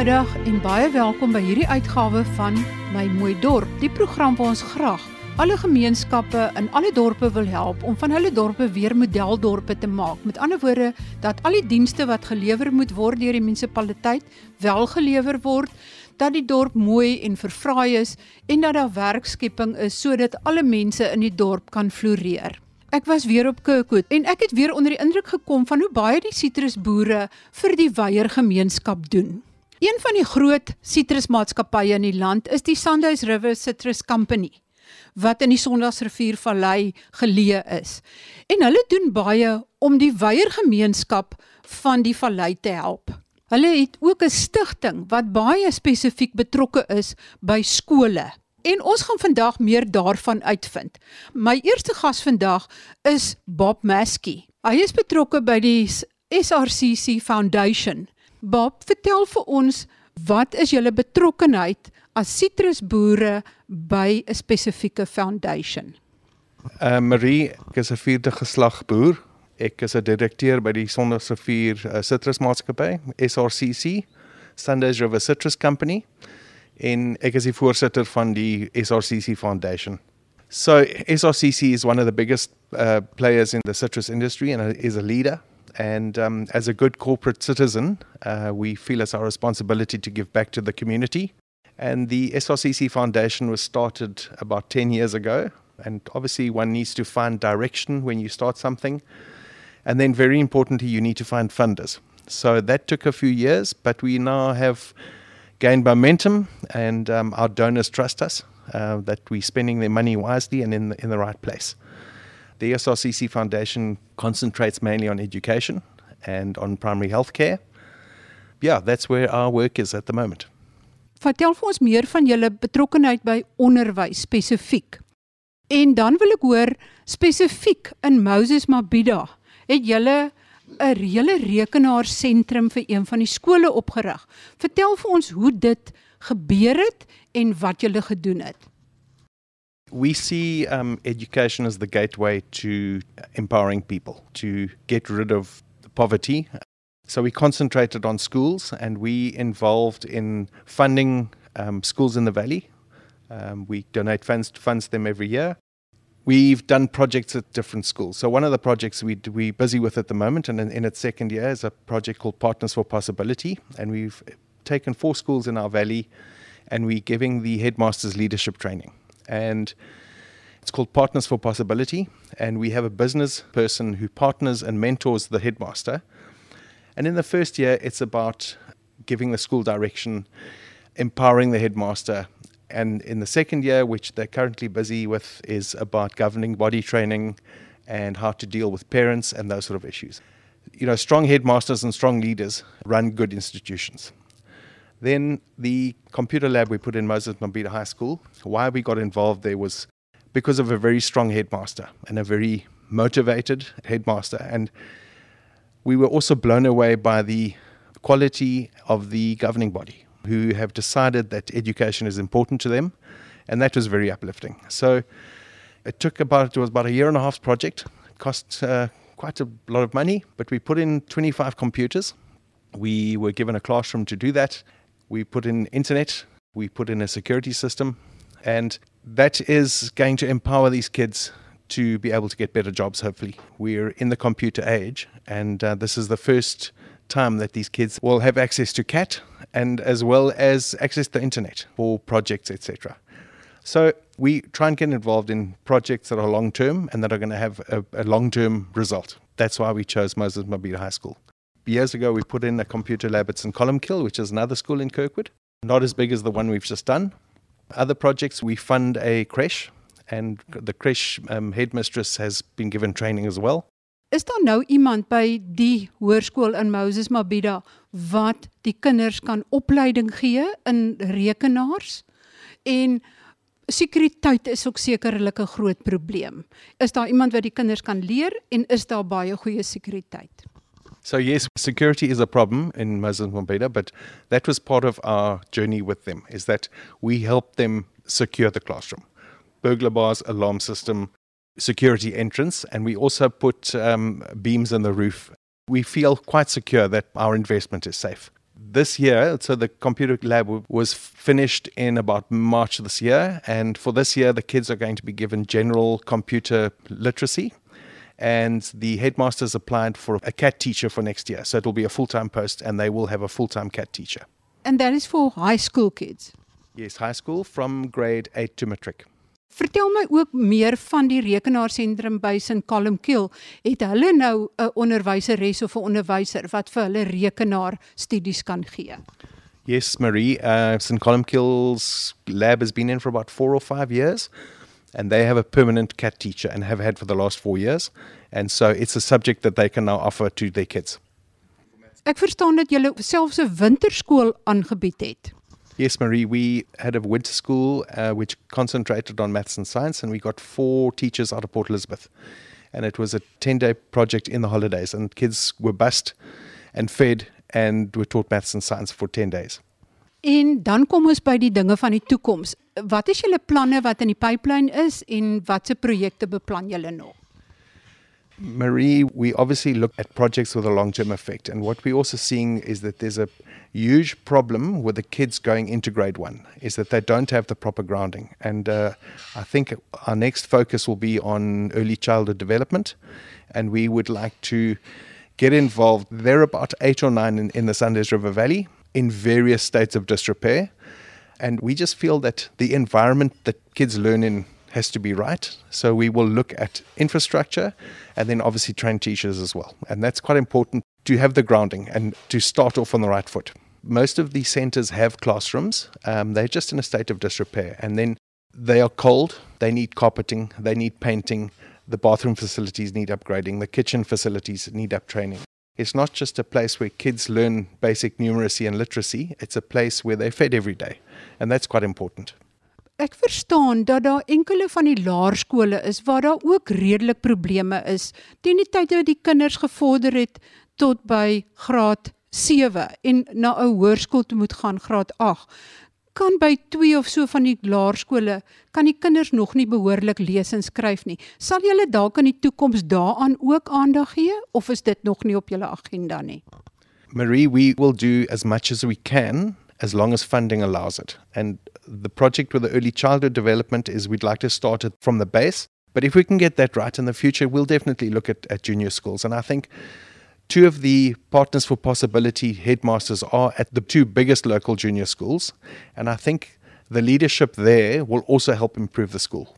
Goeiemiddag en baie welkom by hierdie uitgawe van My Mooi Dorp. Die program waar ons graag alle gemeenskappe in alle dorpe wil help om van hulle dorpe weer modeldorpe te maak. Met ander woorde dat al die dienste wat gelewer moet word deur die munisipaliteit wel gelewer word, dat die dorp mooi en verfraai is en dat daar werkskepping is sodat alle mense in die dorp kan floreer. Ek was weer op Kirkwood en ek het weer onder die indruk gekom van hoe baie die sitrusboere vir die weier gemeenskap doen. Een van die groot sitrusmaatskappye in die land is die Sandhuis River Citrus Company wat in die Sondagsrivier Vallei geleë is. En hulle doen baie om die weier gemeenskap van die vallei te help. Hulle het ook 'n stigting wat baie spesifiek betrokke is by skole. En ons gaan vandag meer daarvan uitvind. My eerste gas vandag is Bob Maskey. Hy is betrokke by die SRCC Foundation Bob, vertel vir ons wat is julle betrokkenheid as sitrusboere by 'n spesifieke foundation? Uh Marie, ek is 'n vierde geslag boer. Ek is 'n direkteur by die Sondagsrivier uh, Sitrusmaatskappy, SRCC, Sundays River Citrus Company, en ek is die voorsitter van die SRCC Foundation. So SRCC is one of the biggest uh, players in the citrus industry and is a leader And um, as a good corporate citizen, uh, we feel it's our responsibility to give back to the community. And the SRCC Foundation was started about 10 years ago. And obviously, one needs to find direction when you start something. And then, very importantly, you need to find funders. So that took a few years, but we now have gained momentum, and um, our donors trust us uh, that we're spending their money wisely and in the, in the right place. The SRCC Foundation concentrates mainly on education and on primary health care. Yeah, that's where our work is at the moment. Vertel vir ons meer van julle betrokkeheid by onderwys spesifiek. En dan wil ek hoor spesifiek in Moses Mabhida, het julle 'n hele rekenaarsentrum vir een van die skole opgerig. Vertel vir ons hoe dit gebeur het en wat julle gedoen het. We see um, education as the gateway to empowering people, to get rid of poverty. So we concentrated on schools and we involved in funding um, schools in the valley. Um, we donate funds to funds them every year. We've done projects at different schools. So one of the projects we we're busy with at the moment, and in, in its second year, is a project called Partners for Possibility, and we've taken four schools in our valley, and we're giving the headmasters leadership training and it's called Partners for Possibility. And we have a business person who partners and mentors the headmaster. And in the first year, it's about giving the school direction, empowering the headmaster. And in the second year, which they're currently busy with, is about governing body training and how to deal with parents and those sort of issues. You know, strong headmasters and strong leaders run good institutions. Then the computer lab we put in Moses Mabhida High School, why we got involved there was because of a very strong headmaster and a very motivated headmaster. And we were also blown away by the quality of the governing body who have decided that education is important to them. And that was very uplifting. So it took about, it was about a year and a half project. It cost uh, quite a lot of money, but we put in 25 computers. We were given a classroom to do that. We put in internet, we put in a security system, and that is going to empower these kids to be able to get better jobs, hopefully. We're in the computer age, and uh, this is the first time that these kids will have access to CAT and as well as access to the internet for projects, etc. So we try and get involved in projects that are long term and that are going to have a, a long term result. That's why we chose Moses Mabhida High School years ago, we put in a computer lab at St. Columkill, which is another school in Kirkwood. Not as big as the one we've just done. Other projects, we fund a creche, and the creche um, headmistress has been given training as well. Is daar nou iemand by die hoërskool in Moses Mabhida wat die kinders kan opleiding gee in rekenaars? En sekuriteit is ook sekerlik 'n groot probleem. Is daar iemand wat die kinders kan leer en is daar baie goeie sekuriteit? So, yes, security is a problem in Muslim Mozambique, but that was part of our journey with them, is that we help them secure the classroom. Burglar bars, alarm system, security entrance, and we also put um, beams in the roof. We feel quite secure that our investment is safe. this year, so the computer lab was finished in about March this year. And for this year, the kids are going to be given general computer literacy. And the headmasters applied for a cat teacher for next year. So it will be a full time post, and they will have a full time cat teacher. And that is for high school kids. Yes, high school from grade 8 to matric. Vertel my ook meer van die rekenaarsentrum by St. Columkill. Het hulle nou 'n onderwyseres of 'n onderwyser wat vir hulle rekenaar studies kan gee? Yes, Marie. Uh, St. Columkill's lab has been in for about four or five years, and they have a permanent cat teacher and have had for the last four years. And so it's a subject that they can now offer to their kids. Ek verstaan dat julle selfs 'n winterskool aangebied het. Yes, Marie, we had a winter school uh, which concentrated on maths and science, and we got four teachers out of Port Elizabeth. And it was a 10 day project in the holidays, and kids were bused and fed and were taught maths and science for 10 days. En dan kom ons by die dinge van die toekoms. Wat is julle planne wat in die pipeline is en watse projekte beplan julle nog? Marie, we obviously look at projects with a long term effect. And what we're also seeing is that there's a huge problem with the kids going into grade one, is that they don't have the proper grounding. And uh, I think our next focus will be on early childhood development. And we would like to get involved. They're about eight or nine in, in the Sundays River Valley in various states of disrepair. And we just feel that the environment that kids learn in has to be right. So we will look at infrastructure and then obviously train teachers as well. And that's quite important to have the grounding and to start off on the right foot. Most of these centers have classrooms, um, they're just in a state of disrepair. And then they are cold, they need carpeting, they need painting, the bathroom facilities need upgrading, the kitchen facilities need up training. It's not just a place where kids learn basic numeracy and literacy, it's a place where they're fed every day. And that's quite important. Ek verstaan dat daar enkele van die laerskole is waar daar ook redelik probleme is teen die tyd dat die kinders gevorder het tot by graad 7 en na 'n hoërskool toe moet gaan graad 8 kan by twee of so van die laerskole kan die kinders nog nie behoorlik lees en skryf nie. Sal julle dalk in die toekoms daaraan ook aandag gee of is dit nog nie op julle agenda nie? Marie, we will do as much as we can as long as funding allows it. And the project with the early childhood development is we'd like to start it from the base. But if we can get that right in the future, we'll definitely look at, at junior schools. And I think two of the Partners for Possibility headmasters are at the two biggest local junior schools. And I think the leadership there will also help improve the school.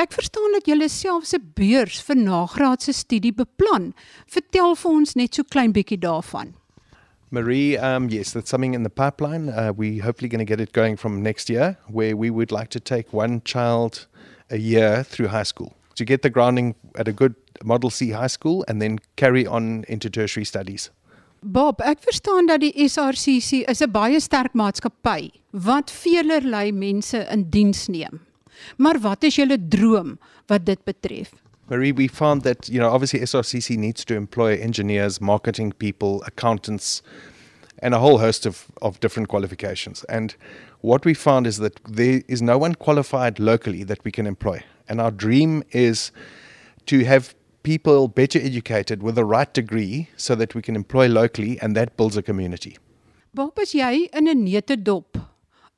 Ek verstaan dat julle selfs 'n beurs vir nagraadse studie beplan. Vertel vir ons net so klein bietjie daarvan. Marie, um, yes, that's something in the pipeline. Uh, we're hopefully going to get it going from next year, where we would like to take one child a year through high school to get the grounding at a good Model C high school and then carry on into tertiary studies. Bob, ek verstaan dat die SRCC is 'n baie sterk maatskappy wat veelerlei mense in diens neem. Maar wat is julle droom wat dit betref? Marie, we found that you know obviously SRCC needs to employ engineers, marketing people, accountants, and a whole host of, of different qualifications. And what we found is that there is no one qualified locally that we can employ. And our dream is to have people better educated with the right degree so that we can employ locally and that builds a community. Bob, as jy in 'n neutedop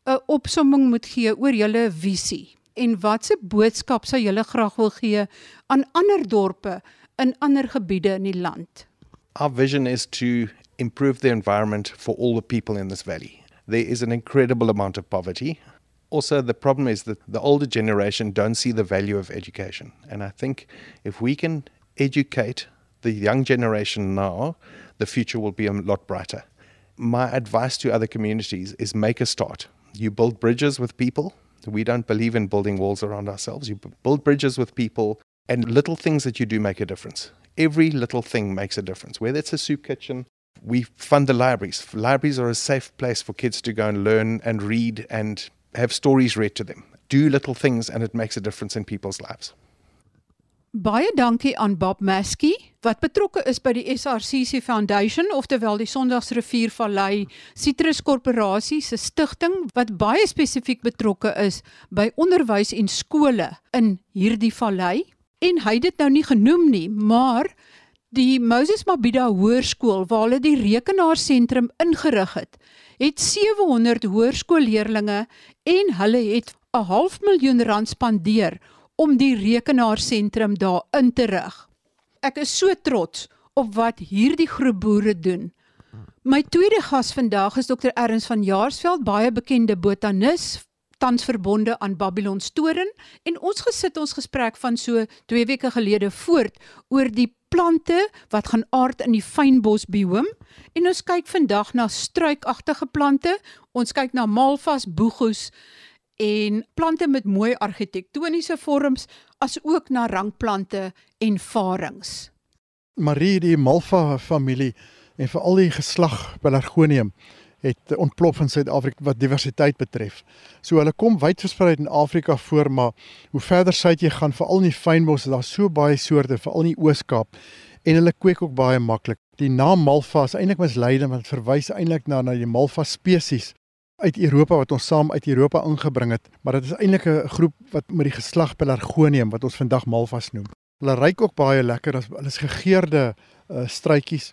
'n opsomming moet gee oor visie en watse boodskap sou julle graag wil gee aan ander dorpe in ander gebiede in die land? Our vision is to improve the environment for all the people in this valley. There is an incredible amount of poverty. Also, the problem is that the older generation don't see the value of education. And I think if we can educate the young generation now, the future will be a lot brighter. My advice to other communities is make a start. You build bridges with people. We don't believe in building walls around ourselves. You build bridges with people, and little things that you do make a difference. Every little thing makes a difference. Whether it's a soup kitchen, we fund the libraries. Libraries are a safe place for kids to go and learn and read and have stories read to them. Do little things, and it makes a difference in people's lives. Baie dankie aan Bob Maskey wat betrokke is by die SRCC Foundation oftewel die Sondagsriviervallei Citrus Korporasie se stigting wat baie spesifiek betrokke is by onderwys en skole in hierdie vallei. En hy het dit nou nie genoem nie maar Die Moses Mabhida Hoërskool waar hulle die rekenaarsentrum ingerig het, het 700 hoërskoolleerdlinge en hulle het 'n half miljoen rand spandeer om die rekenaarsentrum daar in te rig. Ek is so trots op wat hierdie groep boere doen. My tweede gas vandag is Dr. Erns van Jaarsveld, baie bekende botanis, tans verbonde aan Babylon Storen en ons gesit ons gesprek van so 2 weke gelede voort oor die plante wat gaan aard in die fynbos bioom en ons kyk vandag na struikagtige plante. Ons kyk na malvas, boegoes en plante met mooi argitektoniese vorms as ook na rankplante en varings. Marie die Malva familie en veral die geslag Pelargonium het ontplof in Suid-Afrika wat diversiteit betref. So hulle kom wyd versprei in Afrika voor, maar hoe verder suid jy gaan, veral in die fynbos, daar so baie soorte, veral in die Oos-Kaap en hulle kweek ook baie maklik. Die naam Malva is eintlik misleidend want verwys eintlik na na die Malva spesies uit Europa wat ons saam uit Europa ingebring het, maar dit is eintlik 'n groep wat met die geslag Pelargonium wat ons vandag Malvas noem. Hulle ruik ook baie lekker, hulle is gegeurde uh, struitjies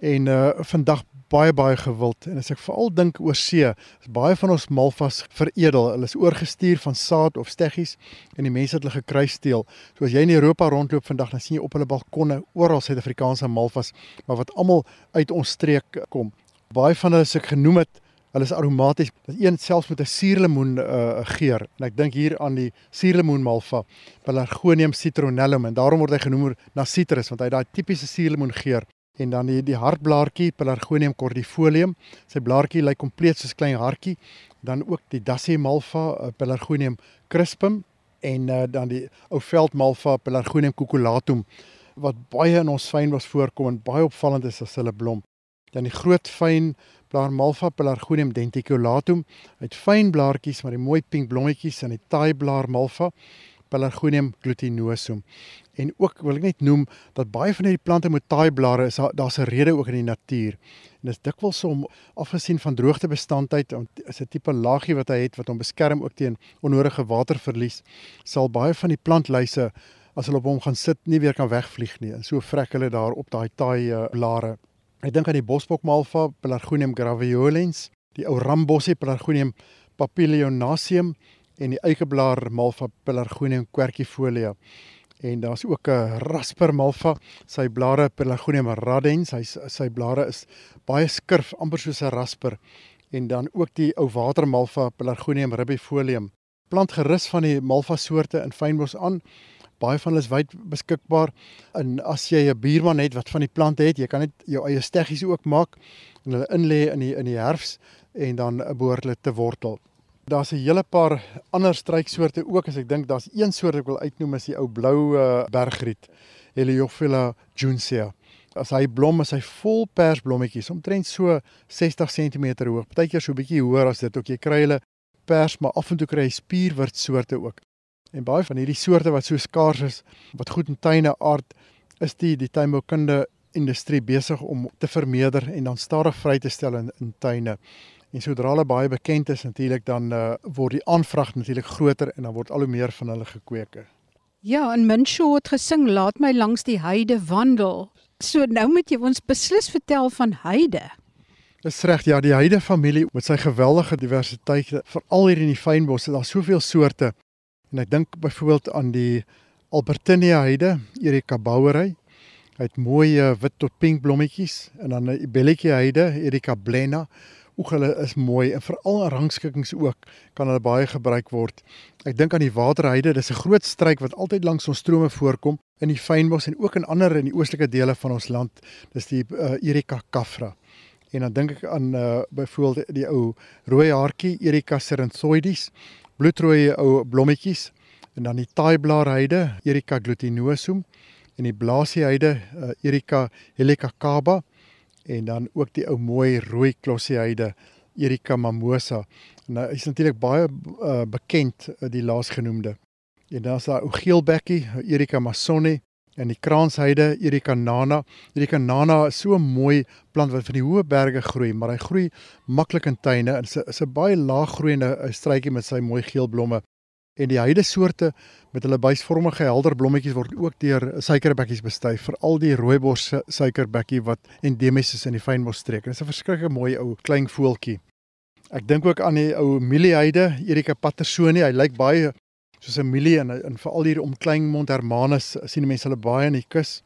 en uh, vandag baie baie gewild en as ek veral dink oor see, is baie van ons malvas veredel. Hulle is oorgestuur van saad of steggies en die mense het hulle gekruissteel. So as jy in Europa rondloop vandag, dan sien jy op hulle balkonne oral Suid-Afrikaanse malvas, maar wat almal uit ons streek kom. Baie van hulle is ek genoem het Hulle is aromaties. Dit een selfs met 'n suurlemoen uh, geur. En ek dink hier aan die suurlemoen malva, Pelargonium citronellum en daarom word hy genoem na citrus want hy daai tipiese suurlemoen geur. En dan die die hartblaartjie Pelargonium cordifolium. Sy blaartjie lyk kompleet soos klein hartjie. Dan ook die Dassie malva uh, Pelargonium crispum en uh, dan die ou veldmalva Pelargonium cucullatum wat baie in ons fynbos voorkom en baie opvallend is as hulle blom. Dan die groot fyn blaar Malva pelargonium denticulatum uit fyn blaartjies met die mooi pink blommetjies en die taai blaar Malva pelargonium glutinosum. En ook wil ek net noem dat baie van hierdie plante met taai blare is daar's 'n rede ook in die natuur. En dit dikwels om afgesien van droogtebestandheid is 'n tipe laagie wat hy het wat hom beskerm ook teen onnodige waterverlies, sal baie van die plantlyse as hulle op hom gaan sit nie weer kan wegvlieg nie. En so vrek hulle daar op daai taai uh, blare. Ek dink aan die bosbok malva Pelargonium graveolens, die ou rambossie Pelargonium papilionaceum en die eikeblaar malva Pelargonium quercifolia. En daar's ook 'n rasper malva, sy blare Pelargonium radens, hy sy blare is baie skurf, amper soos 'n rasper. En dan ook die ou watermalva Pelargonium ribifolium. Plant gerus van die malva soorte in fynbos aan baie van hulle is wyd beskikbaar. En as jy 'n buurman het wat van die plante het, jy kan net jou eie steggies ook maak en hulle inlê in die in die herfs en dan behoort hulle te wortel. Daar's 'n hele paar ander struiksoorte ook as ek dink daar's een soort ek wil uitnoem is die ou blou uh, bergriet Heliophila juncea. As hy blom, is hy vol persblommetjies, omtrent so 60 cm hoog. Partykeer so 'n bietjie hoër as dit ook. Jy kry hulle pers, maar af en toe kry jy spierwit soorte ook. En baie van hierdie soorte wat so skaars is, wat goed in tuine aard, is die die tuinboukunde industrie besig om te vermeerder en dan stadig vry te stel in, in tuine. En sodra hulle baie bekend is natuurlik dan uh, word die aanvraag natuurlik groter en dan word al hoe meer van hulle gekweek. Ja, en Minsho het gesing laat my langs die heide wandel. So nou moet jy ons beslis vertel van heide. Dis reg, ja, die heide familie met sy geweldige diversiteit, veral hier in die fynbos, daar's soveel soorte. En ek dink byvoorbeeld aan die Albertinia heide, Erika Bouwery. Hy het mooi uh, wit tot pink blommetjies en dan die Belletjie heide, Erika Blena. Ook hulle is mooi en veral in rangskikkings ook kan hulle baie gebruik word. Ek dink aan die waterheide, dis 'n groot struik wat altyd langs ons strome voorkom in die fynbos en ook in ander in die oostelike dele van ons land. Dis die uh, Erika Kaffra. En dan dink ek aan uh, byvoorbeeld die ou rooi haartjie Erika serenthoides bloedrooi ou blommetjies en dan die taaiblaarheide Erika glutinosum en die blaasieheide uh, Erika helicacaba en dan ook die ou mooi rooi klossieheide Erika mimosa. Nou is natuurlik baie uh, bekend uh, die laasgenoemde. En dan is daar ou geelbekkie Erika masoni en die kraansheide Erika nana. Erika nana is so 'n mooi plant wat van die hoë berge groei, maar hy groei maklik in tuine en is 'n baie laaggroeiende struikie met sy mooi geel blomme. En die heide soorte met hulle buisvormige helder blommetjies word ook deur suikerbekkies bestuif, veral die rooibos suikerbekkie wat endemies is in die fynbosstreek. Dit is 'n verskriklike mooi ou klein voeltjie. Ek dink ook aan die ou mielieheide, Erika Pattersoni. Hy lyk baie soos 'n mielie en in veral hier om Kleinmond Hermanus sien mense hulle baie in die kus.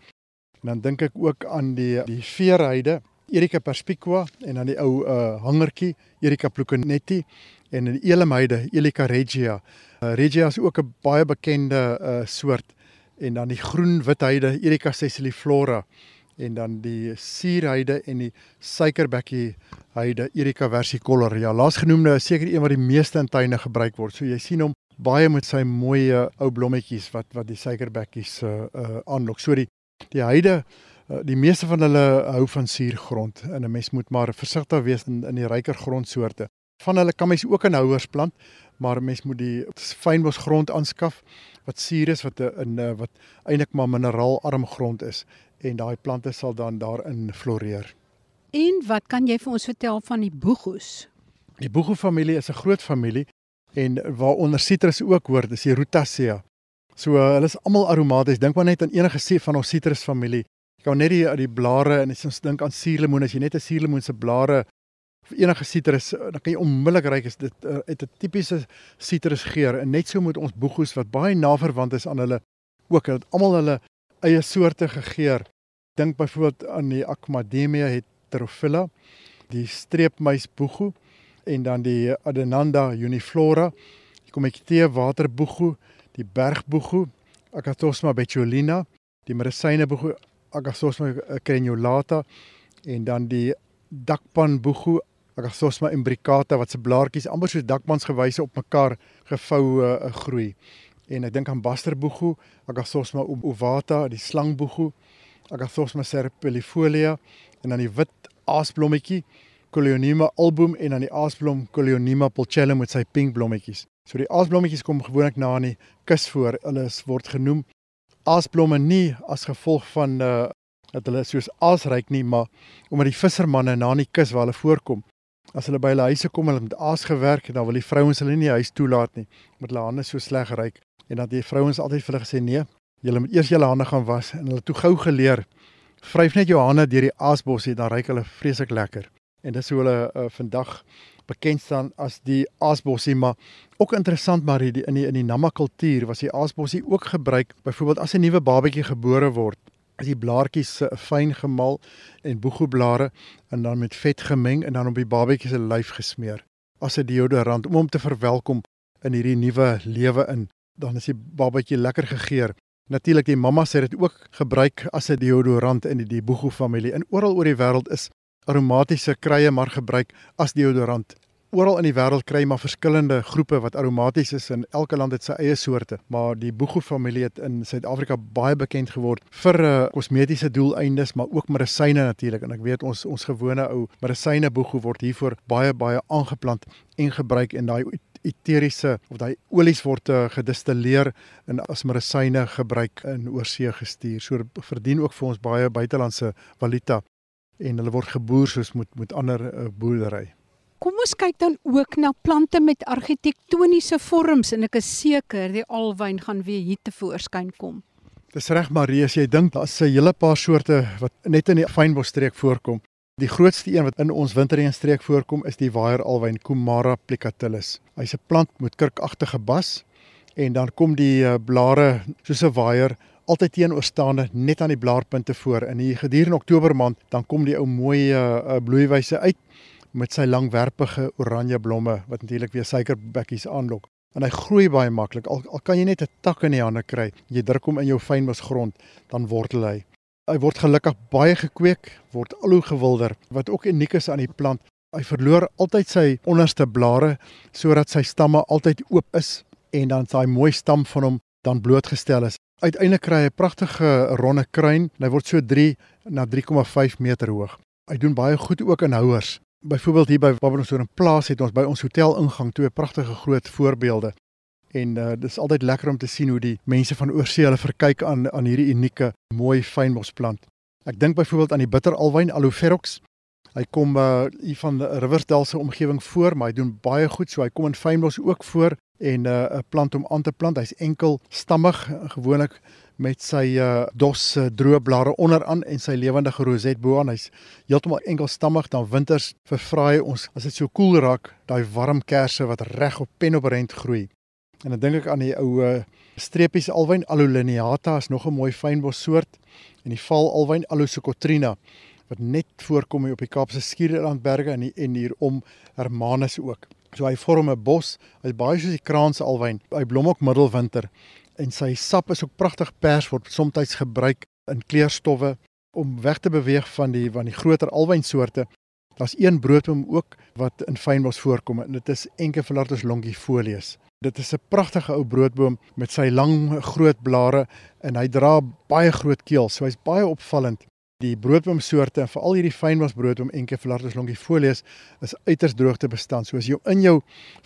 En dan dink ek ook aan die die veerheide, Erika perspiqua en dan die ou uh, hangertjie Erika pluconetti en in die elemheide Elika regia. Uh, regia is ook 'n baie bekende uh, soort en dan die groen witheide Erika sessiliflora en dan die suurheide en die suikerbekkie heide Erika versicolor. Ja, laasgenoemde is seker een wat die meeste in tuine gebruik word. So jy sien hom baie met sy mooi uh, ou blommetjies wat wat die suikerbekkies uh, uh, aanlok. So die die heide Eh, die meeste van hulle hou van suurgrond en 'n mens moet maar versigtig wees in in die ryker grondsoorte. Van hulle kan mens ook in houers plant, maar mens moet die fynbosgrond aanskaf wat suur is wat 'n eh, wat eintlik maar mineraalarm grond is en daai plante sal dan daarin floreer. En wat kan jy vir ons vertel van die boegoes? Die boegoe familie is 'n groot familie en waaronder sitrus ook hoor, dis die Rutaceae. So hulle is almal aromaties. Dink maar net aan enige se van ons sitrus familie Jy kan net die die blare en as ons dink aan suurlemoen, as jy net 'n suurlemoen se blare of enige sitrus, dan kan jy onmiddellik ry is dit uh, het 'n tipiese sitrusgeur en net so moet ons boegoes wat baie na verwant is aan hulle ook dat almal hulle eie soorte gegeur. Dink byvoorbeeld aan die Acmademia heterophylla, die streepmuis boegoe en dan die Adenanda uniflora. Jy kom ek tee waterboegoe, die bergboegoe, Acathosma betulina, die medisyneboegoe Agathosma crenulata en dan die dakpan boegoe Agathosma imbricata wat se blaartjies amper soos dakpansgewyse op mekaar gevou uh, groei. En ek dink aan basterboegoe, Agathosma ovata, die slangboegoe, Agathosma serpillifolia en dan die wit aasblommetjie Coleonima album en dan die aasblom Coleonima pulchellum met sy pink blommetjies. So die aasblommetjies kom gewoonlik na in die kus voor. Hulle word genoem aasblomme nie as gevolg van uh dat hulle soos aasryk nie, maar omdat die vissermanne na in die kus waar hulle voorkom. As hulle by hulle huise kom en hulle met aas gewerk, dan wil die vrouens hulle nie huis toelaat nie, omdat hulle hande so sleg ryk en dat die vrouens altyd vir hulle gesê nee, julle moet eers julle hande gaan was en hulle toe gou geleer vryf net jou hande deur die aasbossie dan ryk hulle vreeslik lekker. En dis hoe hulle uh, vandag bekend staan as die aasbossie, maar ook interessant maar die, in die in die Nama kultuur was die aasbossie ook gebruik byvoorbeeld as 'n nuwe babatjie gebore word, as die blaartjies uh, fyn gemal en boegoeblare en dan met vet gemeng en dan op die babatjie se lyf gesmeer as 'n deodorant om hom te verwelkom in hierdie nuwe lewe in. Dan is die babatjie lekker gegeur. Natuurlik die mamma sê dit ook gebruik as 'n deodorant in die, die boegoe familie. En oral oor die wêreld is aromatiese kruie maar gebruik as deodorant. Oral in die wêreld kry jy maar verskillende groepe wat aromaties is en elke land het sy eie soorte, maar die Boegoe familie het in Suid-Afrika baie bekend geword vir uh, kosmetiese doeleindes, maar ook medisyne natuurlik en ek weet ons ons gewone ou medisyne Boegoe word hiervoor baie baie aangeplant en gebruik en daai eteriese of daai olies word uh, gedistilleer en as medisyne gebruik in oorsee gestuur. So verdien ook vir ons baie buitelandse valuta en hulle word geboer soos met met ander uh, boerdery. Kom ons kyk dan ook na plante met argitektoniese vorms en ek is seker die alwyn gaan weer hier te voorskyn kom. Dis reg Marie, as jy dink daar's 'n hele paar soorte wat net in die fynbosstreek voorkom. Die grootste een wat in ons winterreënstreek voorkom is die waier alwyn Kumara plicatillus. Hy's 'n plant met kurkagtige bas en dan kom die uh, blare soos 'n waier altyd teenoorstaande net aan die blaarpunte voor. In die gedurende Oktober maand dan kom die ou mooi uh, bloeiwyse uit met sy langwerpige oranje blomme wat natuurlik weer suikerbekkies aanlok. En hy groei baie maklik. Al, al kan jy net 'n tak in die hande kry, jy druk hom in jou fynbosgrond, dan wortel hy. Hy word gelukkig baie gekweek, word al hoe gewilder. Wat ook uniek is aan die plant, hy verloor altyd sy onderste blare sodat sy stamme altyd oop is en dan sy mooi stam van hom dan blootgestel is. Uiteindelik kry hy 'n pragtige ronde kruin en hy word so 3 na 3,5 meter hoog. Hy doen baie goed ook in houers. Byvoorbeeld hier by waar ons oor 'n plaas het ons by ons hotel ingang twee pragtige groot voorbeelde. En uh, dis altyd lekker om te sien hoe die mense van oorsee hulle verkyk aan aan hierdie unieke mooi fynbosplant. Ek dink byvoorbeeld aan die bitteralwyn Aloeferox. Hy kom uh hier van die Riversdale se omgewing voor, maar hy doen baie goed. So hy kom in fynbos ook voor en 'n uh, plant om aan te plant. Hy's enkel stammig gewoonlik met sy uh dos uh, droë blare onderaan en sy lewendige roset bo aan. Hy's heeltemal enkel stammig. Dan winters vervraai ons as dit so koel cool raak, daai warm kersse wat reg op penobrent groei. En dan dink ek aan die ou streepies alwyn Alolineata is nog 'n mooi fynbos soort en die val alwyn Alosocotrina wat net voorkom hier op die Kaapse Skiereilandberge en en hier om Hermanus ook. So hy vorm 'n bos. Hy's baie soos die kraanse alwyn. Hy blom ook middelwinter en sy sap is ook pragtig pers word soms gebruik in kleurstowwe om weg te beweeg van die van die groter alwynsoorte. Daar's een broodboom ook wat in fynbos voorkom en dit is Encephalartos longifolius. Dit is 'n pragtige ou broodboom met sy lang groot blare en hy dra baie groot keel, so hy's baie opvallend. Die broodboomsoorte, veral hierdie fynbosbroodboom Encephalartos longifolius, is uiters droogtebestand. So as jy in jou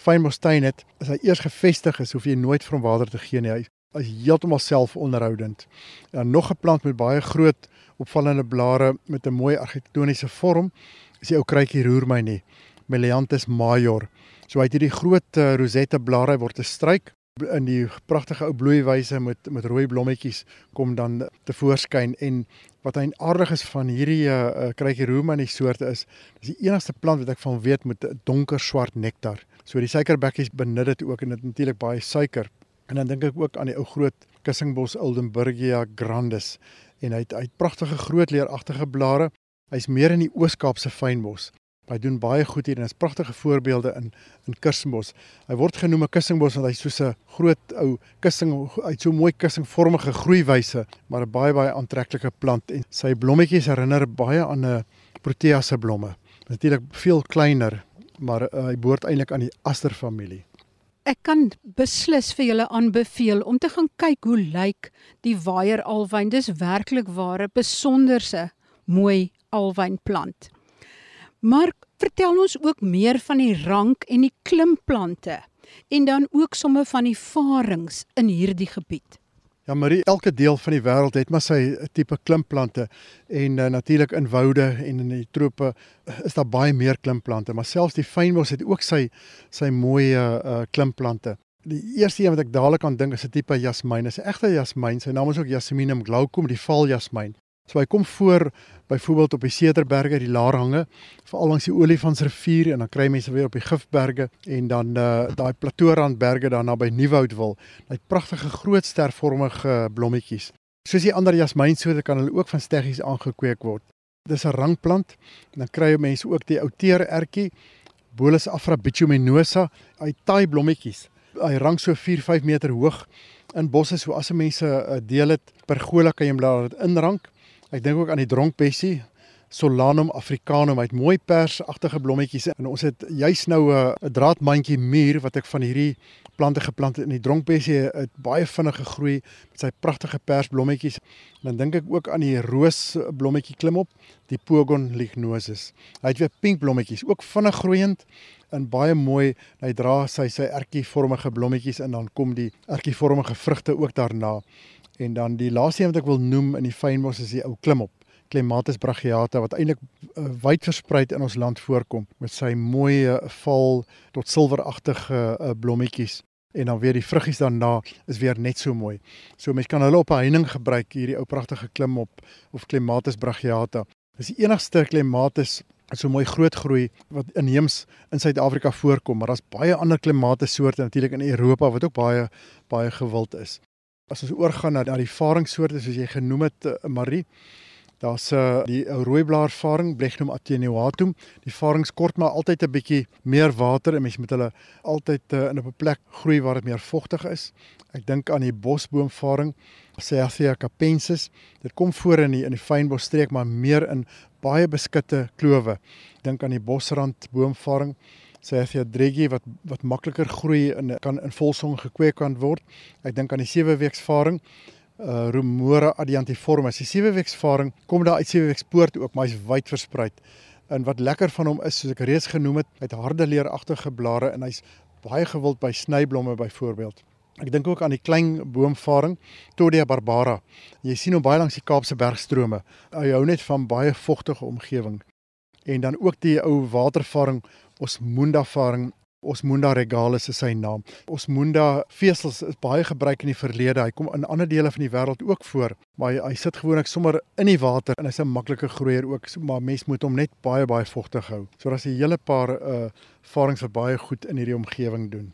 fynbostuin het, as hy eers gevestig is, hoef jy nooit hom water te gee nie. Hy is heeltemal selfonderhoudend. En nog 'n plant met baie groot opvallende blare met 'n mooi argitektoniese vorm, is die ou kruitjie roer my nie. Melianthus major. So hy het hierdie groot uh, rosette blare word 'n struik in die pragtige ou bloeiwyse met met rooi blommetjies kom dan te voorskyn en wat hy aardig is van hierdie uh, kruitjie romani soorte is dis die enigste plant wat ek van weet met donker swart nektar. So die suikerbekkies benut dit ook en dit natuurlik baie suiker. En dan dink ek ook aan die ou groot kussingbos Oldenburgia grandis en hy het hy het pragtige groot leeragtige blare. Hy's meer in die Oos-Kaapse fynbos. Hy doen baie goed hier en is pragtige voorbeelde in in kussingbos. Hy word genoem 'n kussingbos want hy's soos 'n groot ou kussing uit so mooi kussingvormige groeiwyse, maar 'n baie baie aantreklike plant en sy blommetjies herinner baie aan 'n protea se blomme. Natuurlik veel kleiner, maar uh, hy behoort eintlik aan die aster familie. Ek kan beslis vir julle aanbeveel om te gaan kyk hoe lyk die waier alwyn. Dis werklik ware besonderse mooi alwynplant. Maar vertel ons ook meer van die rank en die klimplante en dan ook somme van die varings in hierdie gebied. Ja Marie, elke deel van die wêreld het maar sy tipe klimplante en uh, natuurlik in woude en in die trope uh, is daar baie meer klimplante, maar selfs die fynbos het ook sy sy mooi uh, klimplante. Die eerste een wat ek dadelik aan dink is 'n tipe jasmyn. Dit is 'n egte jasmyn. Sy naam is ook Jasminum glaucum, die valjasmyn. So hy kom voor byvoorbeeld op die Cederberge, die Laarhange, veral langs die Olifantsrivier en dan kry mense weer op die Gifberge en dan uh daai plateaurandberge daar naby Nieuwoudtwil. Hy het pragtige groot stervormige blommetjies. Soos die ander jasmynsoorte kan hulle ook van steggies aangekweek word. Dis 'n rangplant en dan kry jy mense ook die outeer ertjie Bolus afrabituluminosa. Hy taai blommetjies. Hy rang so 4-5 meter hoog in bosse so as mense 'n deel het pergola kan jy hom laat inrank Ek dink ook aan die dronkbessie, Solanum africanum, hy het mooi persagtige blommetjies en ons het juis nou 'n uh, draadmandjie muur wat ek van hierdie plante geplant het in die dronkbessie het baie vinnig gegroei met sy pragtige persblommetjies. Dan dink ek ook aan die roosblommetjie klimop, die Pogon lignosus. Hy het weer pink blommetjies, ook vinnig groeiend en baie mooi. Hy dra sy sy ertjievormige blommetjies en dan kom die ertjievormige vrugte ook daarna. En dan die laaste een wat ek wil noem in die fynbos is die ou klimop, Clematis brachiata wat eintlik uh, wyd versprei in ons land voorkom met sy mooi val tot silweragtige uh, blommetjies en dan weer die vruggies daarna is weer net so mooi. So mense kan hulle op 'n heining gebruik hierdie ou pragtige klimop of Clematis brachiata. Dis die enigste Clematis wat so mooi groot groei wat inheems in Suid-Afrika voorkom, maar daar's baie ander Clematis soorte natuurlik in Europa wat ook baie baie gewild is. As ons oorgaan na, na die varingsoorte soos jy genoem het uh, Marie, daar's uh, die uh, rooiblaar varing Blechnum attenuatum. Die varings kort maar altyd 'n bietjie meer water en mens moet hulle altyd uh, in 'n plek groei waar dit meer vogtig is. Ek dink aan die bosboomvaring Ceathea capensis. Dit kom voor in die in die fynbosstreek maar meer in baie beskutte klowe. Dink aan die bosrand boomvaring sê as jy 'n dreggie wat wat makliker groei en kan in volsong gekweek kan word. Ek dink aan die sewe weeks varing uh Rumora adiantiformis. Die sewe weeks varing kom daar uit sewe weeks poort ook, maar hy's wyd versprei. En wat lekker van hom is, soos ek reeds genoem het, hy het harde leeragtige blare en hy's baie gewild by snyblomme byvoorbeeld. Ek dink ook aan die klein boomvaring Todia barbara. Jy sien hom baie langs die Kaapse bergstrome. Hy hou net van baie vogtige omgewing. en dan ook die ou watervaring Osmunda varing Osmunda regalis is sy naam. Osmunda vesels is baie gebruik in die verlede. Hy kom in ander dele van die wêreld ook voor, maar hy, hy sit gewoonlik sommer in die water en hy's 'n maklike groeier ook, maar mens moet hom net baie baie vogtig hou. So daar's 'n hele paar uh varings wat baie goed in hierdie omgewing doen.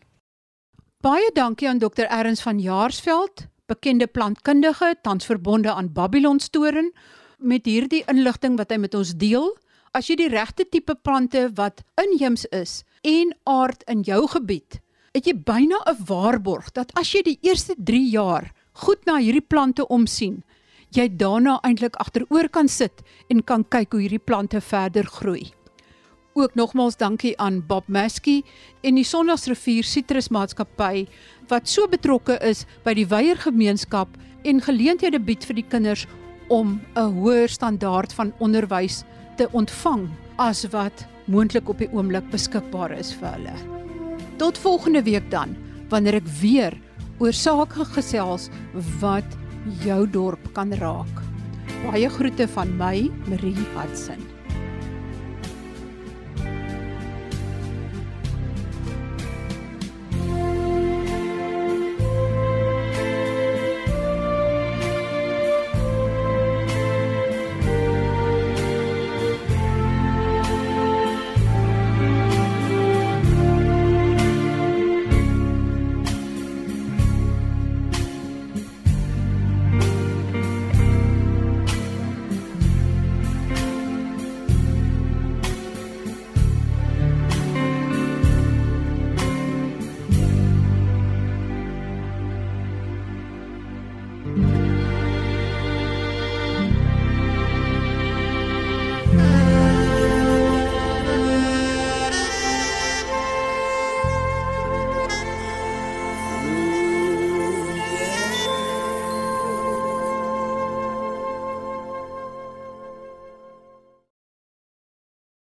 Baie dankie aan Dr. Erns van Jaarsveld, bekende plantkundige, tans verbonde aan Babylon Storen met hierdie inligting wat hy met ons deel. As jy die regte tipe plante wat inheems is en aard in jou gebied, het jy byna 'n waarborg dat as jy die eerste 3 jaar goed na hierdie plante omsien, jy daarna eintlik agteroor kan sit en kan kyk hoe hierdie plante verder groei. Ook nogmaals dankie aan Bob Maskey en die Sondagsrivier Sitrusmaatskappy wat so betrokke is by die weiergemeenskap en geleenthede bied vir die kinders om 'n hoër standaard van onderwys te ontvang as wat moontlik op die oomblik beskikbaar is vir hulle. Tot volgende week dan, wanneer ek weer oor sake gesels wat jou dorp kan raak. Baie groete van my, Marie Hudson.